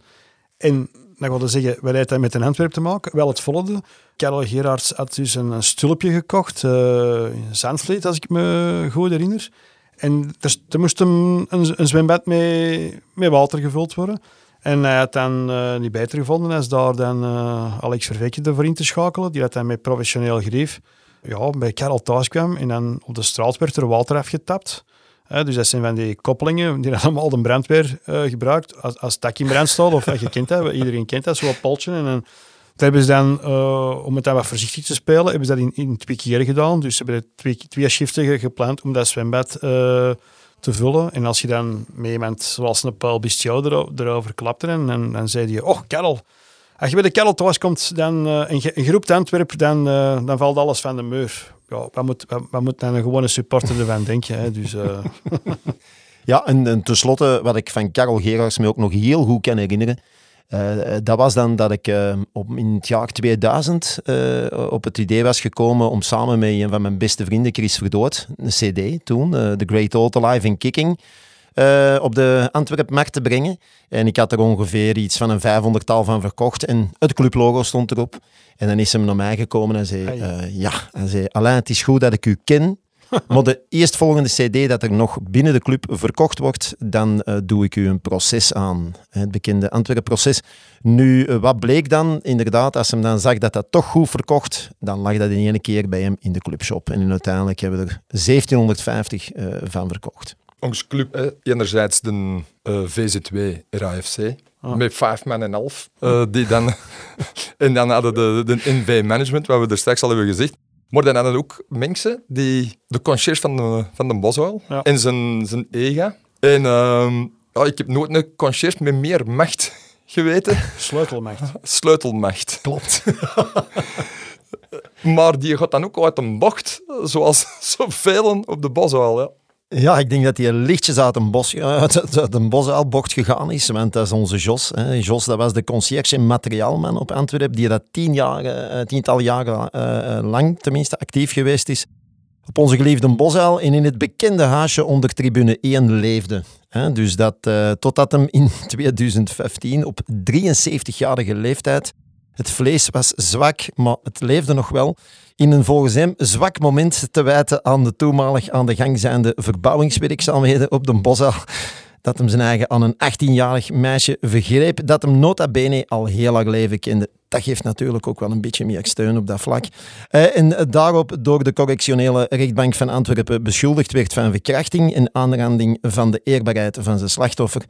Speaker 2: En dan wil zeggen, wat heeft dat met een Antwerp te maken? Wel het volgende. Karel Gerards had dus een, stulpje gekocht Zandvliet, als ik me goed herinner. En er, moest een, een zwembad mee, met water gevuld worden. En hij had dan uh, niet beter gevonden als daar dan uh, Alex Vervekje ervoor in te schakelen. Die had dan met professioneel grief ja, bij Karel thuis kwam en dan op de straat werd er water afgetapt. Dus dat zijn van die koppelingen die dan allemaal de brandweer uh, gebruikt als, als tak in brand. Of je kent dat, iedereen kent dat, zo'n poltje. En dan, hebben dan, om het dan wat voorzichtig te spelen, hebben ze dat in, in twee keer gedaan. Dus ze hebben twee, twee shiften gepland om dat zwembad te vullen. En als je dan met iemand zoals een Paul erover klapte, en, dan zei je, oh Karel, als je bij de Karel thuis komt, dan, uh, een, een groep Antwerp, dan, uh, dan valt alles van de muur. Ja, wat moet, wat, wat moet dan een gewone supporter ervan denken? Hè? Dus, uh...
Speaker 3: ja, en, en tenslotte, wat ik van Karel Gerards me ook nog heel goed kan herinneren, uh, dat was dan dat ik uh, op, in het jaar 2000 uh, op het idee was gekomen om samen met een van mijn beste vrienden, Chris Verdoot, een CD toen, The Great Old Alive in Kicking, op de Antwerp-markt te brengen. En ik had er ongeveer iets van een 500-tal van verkocht en het clublogo stond erop. En dan is hij naar mij gekomen en zei: Ja, hij zei, Alain, het is goed dat ik u ken. maar de eerstvolgende CD dat er nog binnen de club verkocht wordt, dan uh, doe ik u een proces aan. Het bekende Antwerpen-proces. Nu, uh, wat bleek dan? Inderdaad, als hij dan zag dat dat toch goed verkocht, dan lag dat in één keer bij hem in de clubshop. En uiteindelijk hebben we er 1750 uh, eh, van verkocht.
Speaker 1: Onze club, eh, enerzijds de VZ2 RAFC, Oh. Met vijf man en half. Uh, die dan, en dan hadden de, de NV-management, wat we er straks al hebben gezegd. Maar dan hadden ook mensen die de conciërge van de, van de Boswell en zijn, zijn EGA. En uh, ja, ik heb nooit een conciërge met meer macht geweten.
Speaker 2: Sleutelmacht.
Speaker 1: Sleutelmacht.
Speaker 2: Klopt.
Speaker 1: maar die gaat dan ook uit een bocht, zoals zoveel op de Boswell. Ja.
Speaker 3: Ja, ik denk dat hij lichtjes uit een, bos, uit een bosuilbocht gegaan is. Want dat is onze Jos. Hè. Jos, dat was de conciërge en materiaalman op Antwerpen. Die dat tien jaar, uh, tiental jaren uh, lang tenminste actief geweest is. Op onze geliefde bosuil en in het bekende huisje onder tribune 1 leefde. Dus dat, uh, totdat hem in 2015 op 73-jarige leeftijd het vlees was zwak, maar het leefde nog wel. In een volgens hem zwak moment te wijten aan de toenmalig aan de gang zijnde verbouwingswerkzaamheden op de Bosaal. Dat hem zijn eigen aan een 18-jarig meisje vergreep, dat hem nota bene al heel lang leven kende dat geeft natuurlijk ook wel een beetje meer steun op dat vlak. Uh, en daarop door de correctionele rechtbank van Antwerpen beschuldigd werd van verkrachting en aanranding van de eerbaarheid van zijn slachtoffer.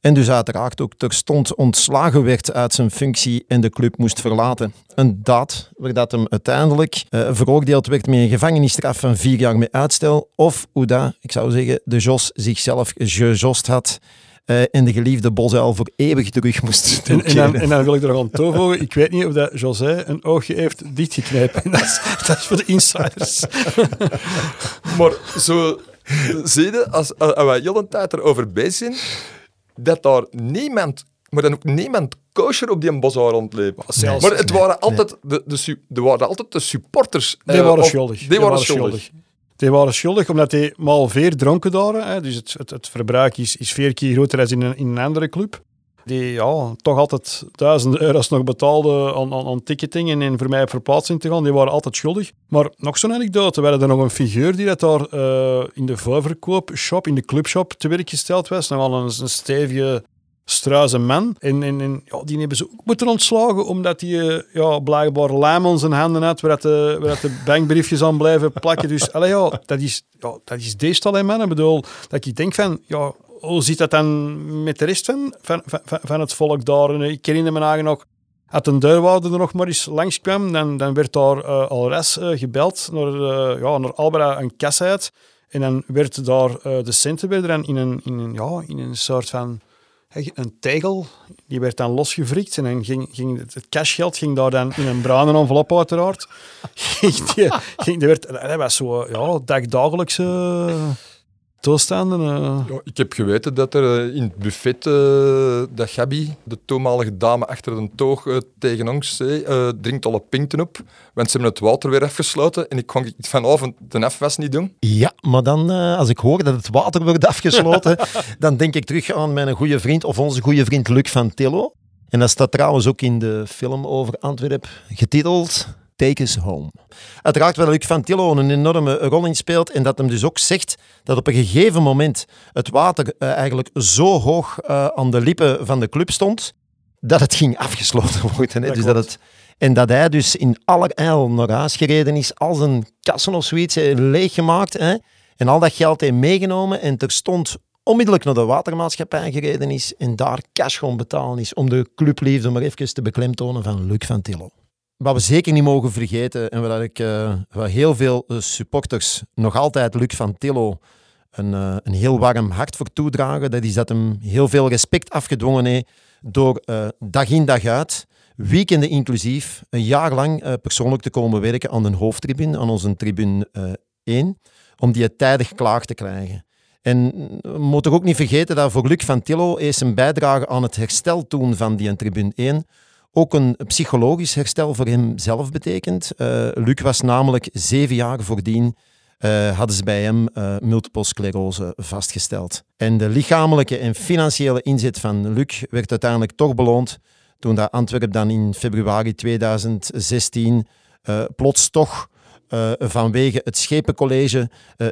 Speaker 3: En dus uiteraard ook terstond ontslagen werd uit zijn functie en de club moest verlaten. Een daad waar dat hem uiteindelijk uh, veroordeeld werd met een gevangenisstraf van vier jaar met uitstel. Of hoe dat, ik zou zeggen, de Jos zichzelf gejost had. Uh, en de geliefde Bosuil voor eeuwig terug moest
Speaker 2: en, en, dan, en, dan, wil ik er nog aan toevoegen, ik weet niet of dat José een oogje heeft dichtgeknepen. Dat is, dat is voor de insiders.
Speaker 1: maar zo zie je, als, als wij heel de tijd erover bezig zijn, dat daar niemand, maar dan ook niemand kosher op die boshaar rondleep.
Speaker 2: Zelfs-
Speaker 1: maar het waren altijd de, de, er waren altijd de supporters.
Speaker 2: Die
Speaker 1: eh,
Speaker 2: waren
Speaker 1: of-
Speaker 2: schuldig.
Speaker 1: Die, waren schuldig.
Speaker 2: Die waren schuldig omdat die mal veer dronken waren. Dus het, het, het verbruik is, is vier keer groter dan in een, in een andere club. Die ja, toch altijd duizenden euro's nog betaalden aan, aan, aan ticketing en, en voor mij op verplaatsing te gaan. Die waren altijd schuldig. Maar nog zo'n anekdote. We hadden er nog een figuur die dat daar eh, in de voorverkoopshop, in de clubshop te werk gesteld was. Nogal een, een stevige struise man. En, en, ja, die hebben ze ook moeten ontslagen, omdat hij eh, ja, blijkbaar lijm aan zijn handen had, waar, de, waar de bankbriefjes aan blijven plakken. Dus allee, ja, dat is, ja, dat is hè, man. Ik bedoel, dat ik denk van, ja, hoe zit dat dan met de rest van, van, van, van het volk daar? En ik herinner me nog, als een deurwaarder er nog maar eens langskwam, dan, dan werd daar eh, al res eh, gebeld naar, eh, ja, naar Albera een kas uit. En dan werd daar eh, de centen in een, in een, ja, in een soort van een tegel, die werd dan losgevrikt en dan ging, ging het, cashgeld ging daar dan in een bruine envelop uiteraard. ging die, werd, dat was zo, ja, dag- dagelijkse toestanden. eh.
Speaker 1: Ja, ik heb geweten dat er eh, in het buffet, eh, dat Gabi, de toenmalige dame achter de toog tegen ons zei, eh, drinkt alle pinten op, want ze hebben het water weer afgesloten en ik kon het vanavond de afwas niet doen.
Speaker 3: Ja, maar dan, eh, als ik hoor dat het water wordt afgesloten, dan denk ik terug aan mijn goede vriend, of onze goede vriend Luc van Tillo. En dat staat trouwens ook in de film over Antwerpen, getiteld Take Us Home. Uiteraard waar Luc van Tillo een enorme rol in speelt en dat hem dus ook zegt dat op een gegeven moment het water eh, eigenlijk zo hoog eh, aan de lippen van de club stond, dat het ging afgesloten worden. Hè?
Speaker 2: Dat
Speaker 3: dus dat het, en dat hij dus in allerijl naar huis gereden is, als een kassen of zoiets eh, leeggemaakt. Hè? En al dat geld heeft meegenomen en terstond onmiddellijk naar de watermaatschappij gereden is en daar cash gewoon betalen is om de clubliefde maar even te beklemtonen van Luc van Tillo. Wat we zeker niet mogen vergeten en waar, ik, eh, waar heel veel eh, supporters nog altijd Luc van Tillo een, eh, een heel warm hart voor toedragen, dat is dat hem heel veel respect afgedwongen heeft door dag in dag uit, weekenden inclusief, een jaar lang persoonlijk te komen werken aan de hoofdtribune, aan onze tribune eh 1, om die tijdig klaar te krijgen. En we moeten ook niet vergeten dat voor Luc van Tillo is zijn bijdrage aan het herstel toen van die tribune 1 ook een psychologisch herstel voor hemzelf betekent. Eh, Luc was namelijk zeven jaar voordien, eh, hadden ze bij hem eh, multiple sclerose vastgesteld. En de lichamelijke en financiële inzet van Luc werd uiteindelijk toch beloond toen dat Antwerpen dan in februari 2016 eh, plots toch vanwege het Schepencollege eh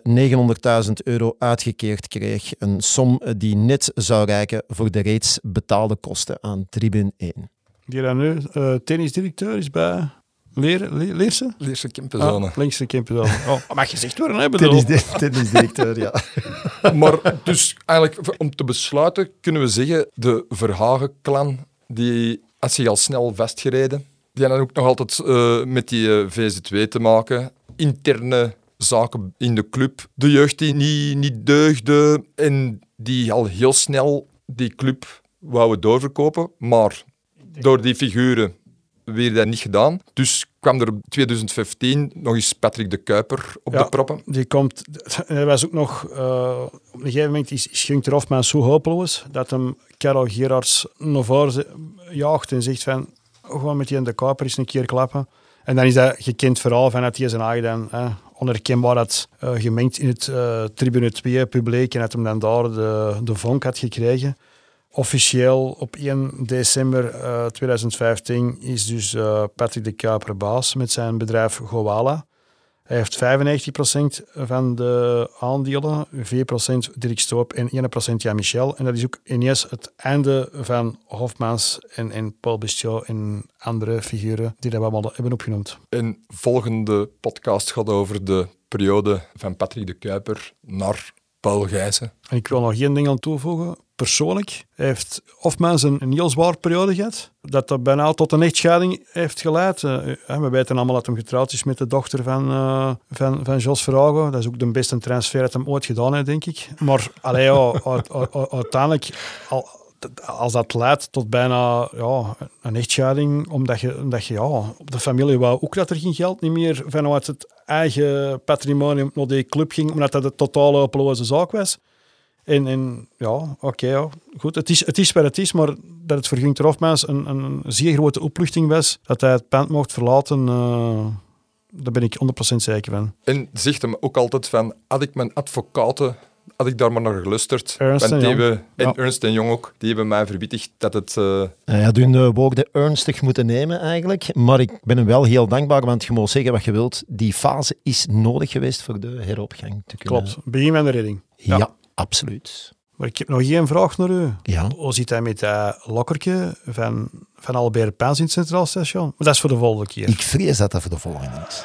Speaker 3: 900.000 euro uitgekeerd kreeg. Een som die net zou reiken voor de reeds betaalde kosten aan tribune 1.
Speaker 2: Die dan nu eh, tennisdirecteur is bij Leer, Le- Leerse?
Speaker 1: Leerse Kempenzone.
Speaker 2: Ah, linkse Kempenzone. Oh, mag gezegd worden, hè? bedoel.
Speaker 3: Tennisdirecteur, ja.
Speaker 1: Maar dus eigenlijk, om te besluiten, kunnen we zeggen, de Verhagen-clan, die had zich al snel vastgereden. Die hadden ook nog altijd eh, met die eh, VZW te maken. Interne zaken in de club. De jeugd die niet, niet deugde en die al heel snel die club wouden doorverkopen. Maar door die figuren weer dat niet gedaan. Dus kwam er in 2015 nog eens Patrick de Kuiper op
Speaker 2: Ja.
Speaker 1: de proppen.
Speaker 2: Die komt, hij was ook nog, eh, op een gegeven moment is, is Gunk Hofman zo hopeloos dat hem Karel Gerards naar voren jaagt en zegt van, "Oh, gewoon met die in de Kuiper eens een keer klappen. En dan is dat gekend verhaal van dat hij zijn eigen eh, onherkenbaar had eh, gemengd in het eh, Tribune 2 publiek en dat hem dan daar de, de vonk had gekregen. Officieel op 1 december eh, 2015 is dus eh, Patrick de Kuiper baas met zijn bedrijf Goala. Hij heeft 95% van de aandelen, 4% Dirk Stoop en 1% Jan Michel. En dat is ook ineens het einde van Hofmans en, en Paul Bestiaux en andere figuren die dat we allemaal hebben opgenoemd.
Speaker 1: En volgende podcast gaat over de periode van Patrick de Kuiper naar Paul Gijzen.
Speaker 2: En ik wil nog één ding aan toevoegen. Persoonlijk heeft Hofmans een, een heel zwaar periode gehad. Dat dat bijna tot een echtscheiding heeft geleid. Eh, eh, we weten allemaal dat hij getrouwd is met de dochter van, eh, van, van Jos Verhagen. Dat is ook de beste transfer dat hij ooit gedaan heeft, denk ik. Maar allee, uit- uiteindelijk, al, als dat leidt tot bijna ja, een echtscheiding, omdat je, omdat je ja, op de familie wou ook dat er geen geld niet meer vanuit het eigen patrimonium naar die club ging, omdat dat een totale hopeloze zaak was. En, en ja, oké, goed. Het is, het is wat het is, maar dat het voor een, een zeer grote opluchting was dat hij het pand mocht verlaten, uh, daar ben ik 100% zeker van.
Speaker 1: En zegt hem ook altijd van, had ik mijn advocaten had ik daar maar naar gelusterd.
Speaker 2: Ernst
Speaker 1: Want
Speaker 2: en
Speaker 1: die
Speaker 2: Jong.
Speaker 1: hebben, en
Speaker 2: Ja.
Speaker 1: Ernst en Jong ook, die hebben mij verwittigd dat het... eh,
Speaker 3: Hij had hun de woorden ernstig moeten nemen eigenlijk. Maar ik ben hem wel heel dankbaar, want je mag zeggen wat je wilt. Die fase is nodig geweest voor de heropgang te kunnen.
Speaker 2: Klopt, begin van de redding.
Speaker 3: Ja,
Speaker 2: Ja.
Speaker 3: absoluut.
Speaker 2: Maar ik heb nog één vraag naar u.
Speaker 3: Ja.
Speaker 2: Hoe zit hij met dat lokkertje van, van Albert Pijns in het Centraal Station? Maar dat is voor de volgende keer.
Speaker 3: Ik vrees dat dat voor de volgende is.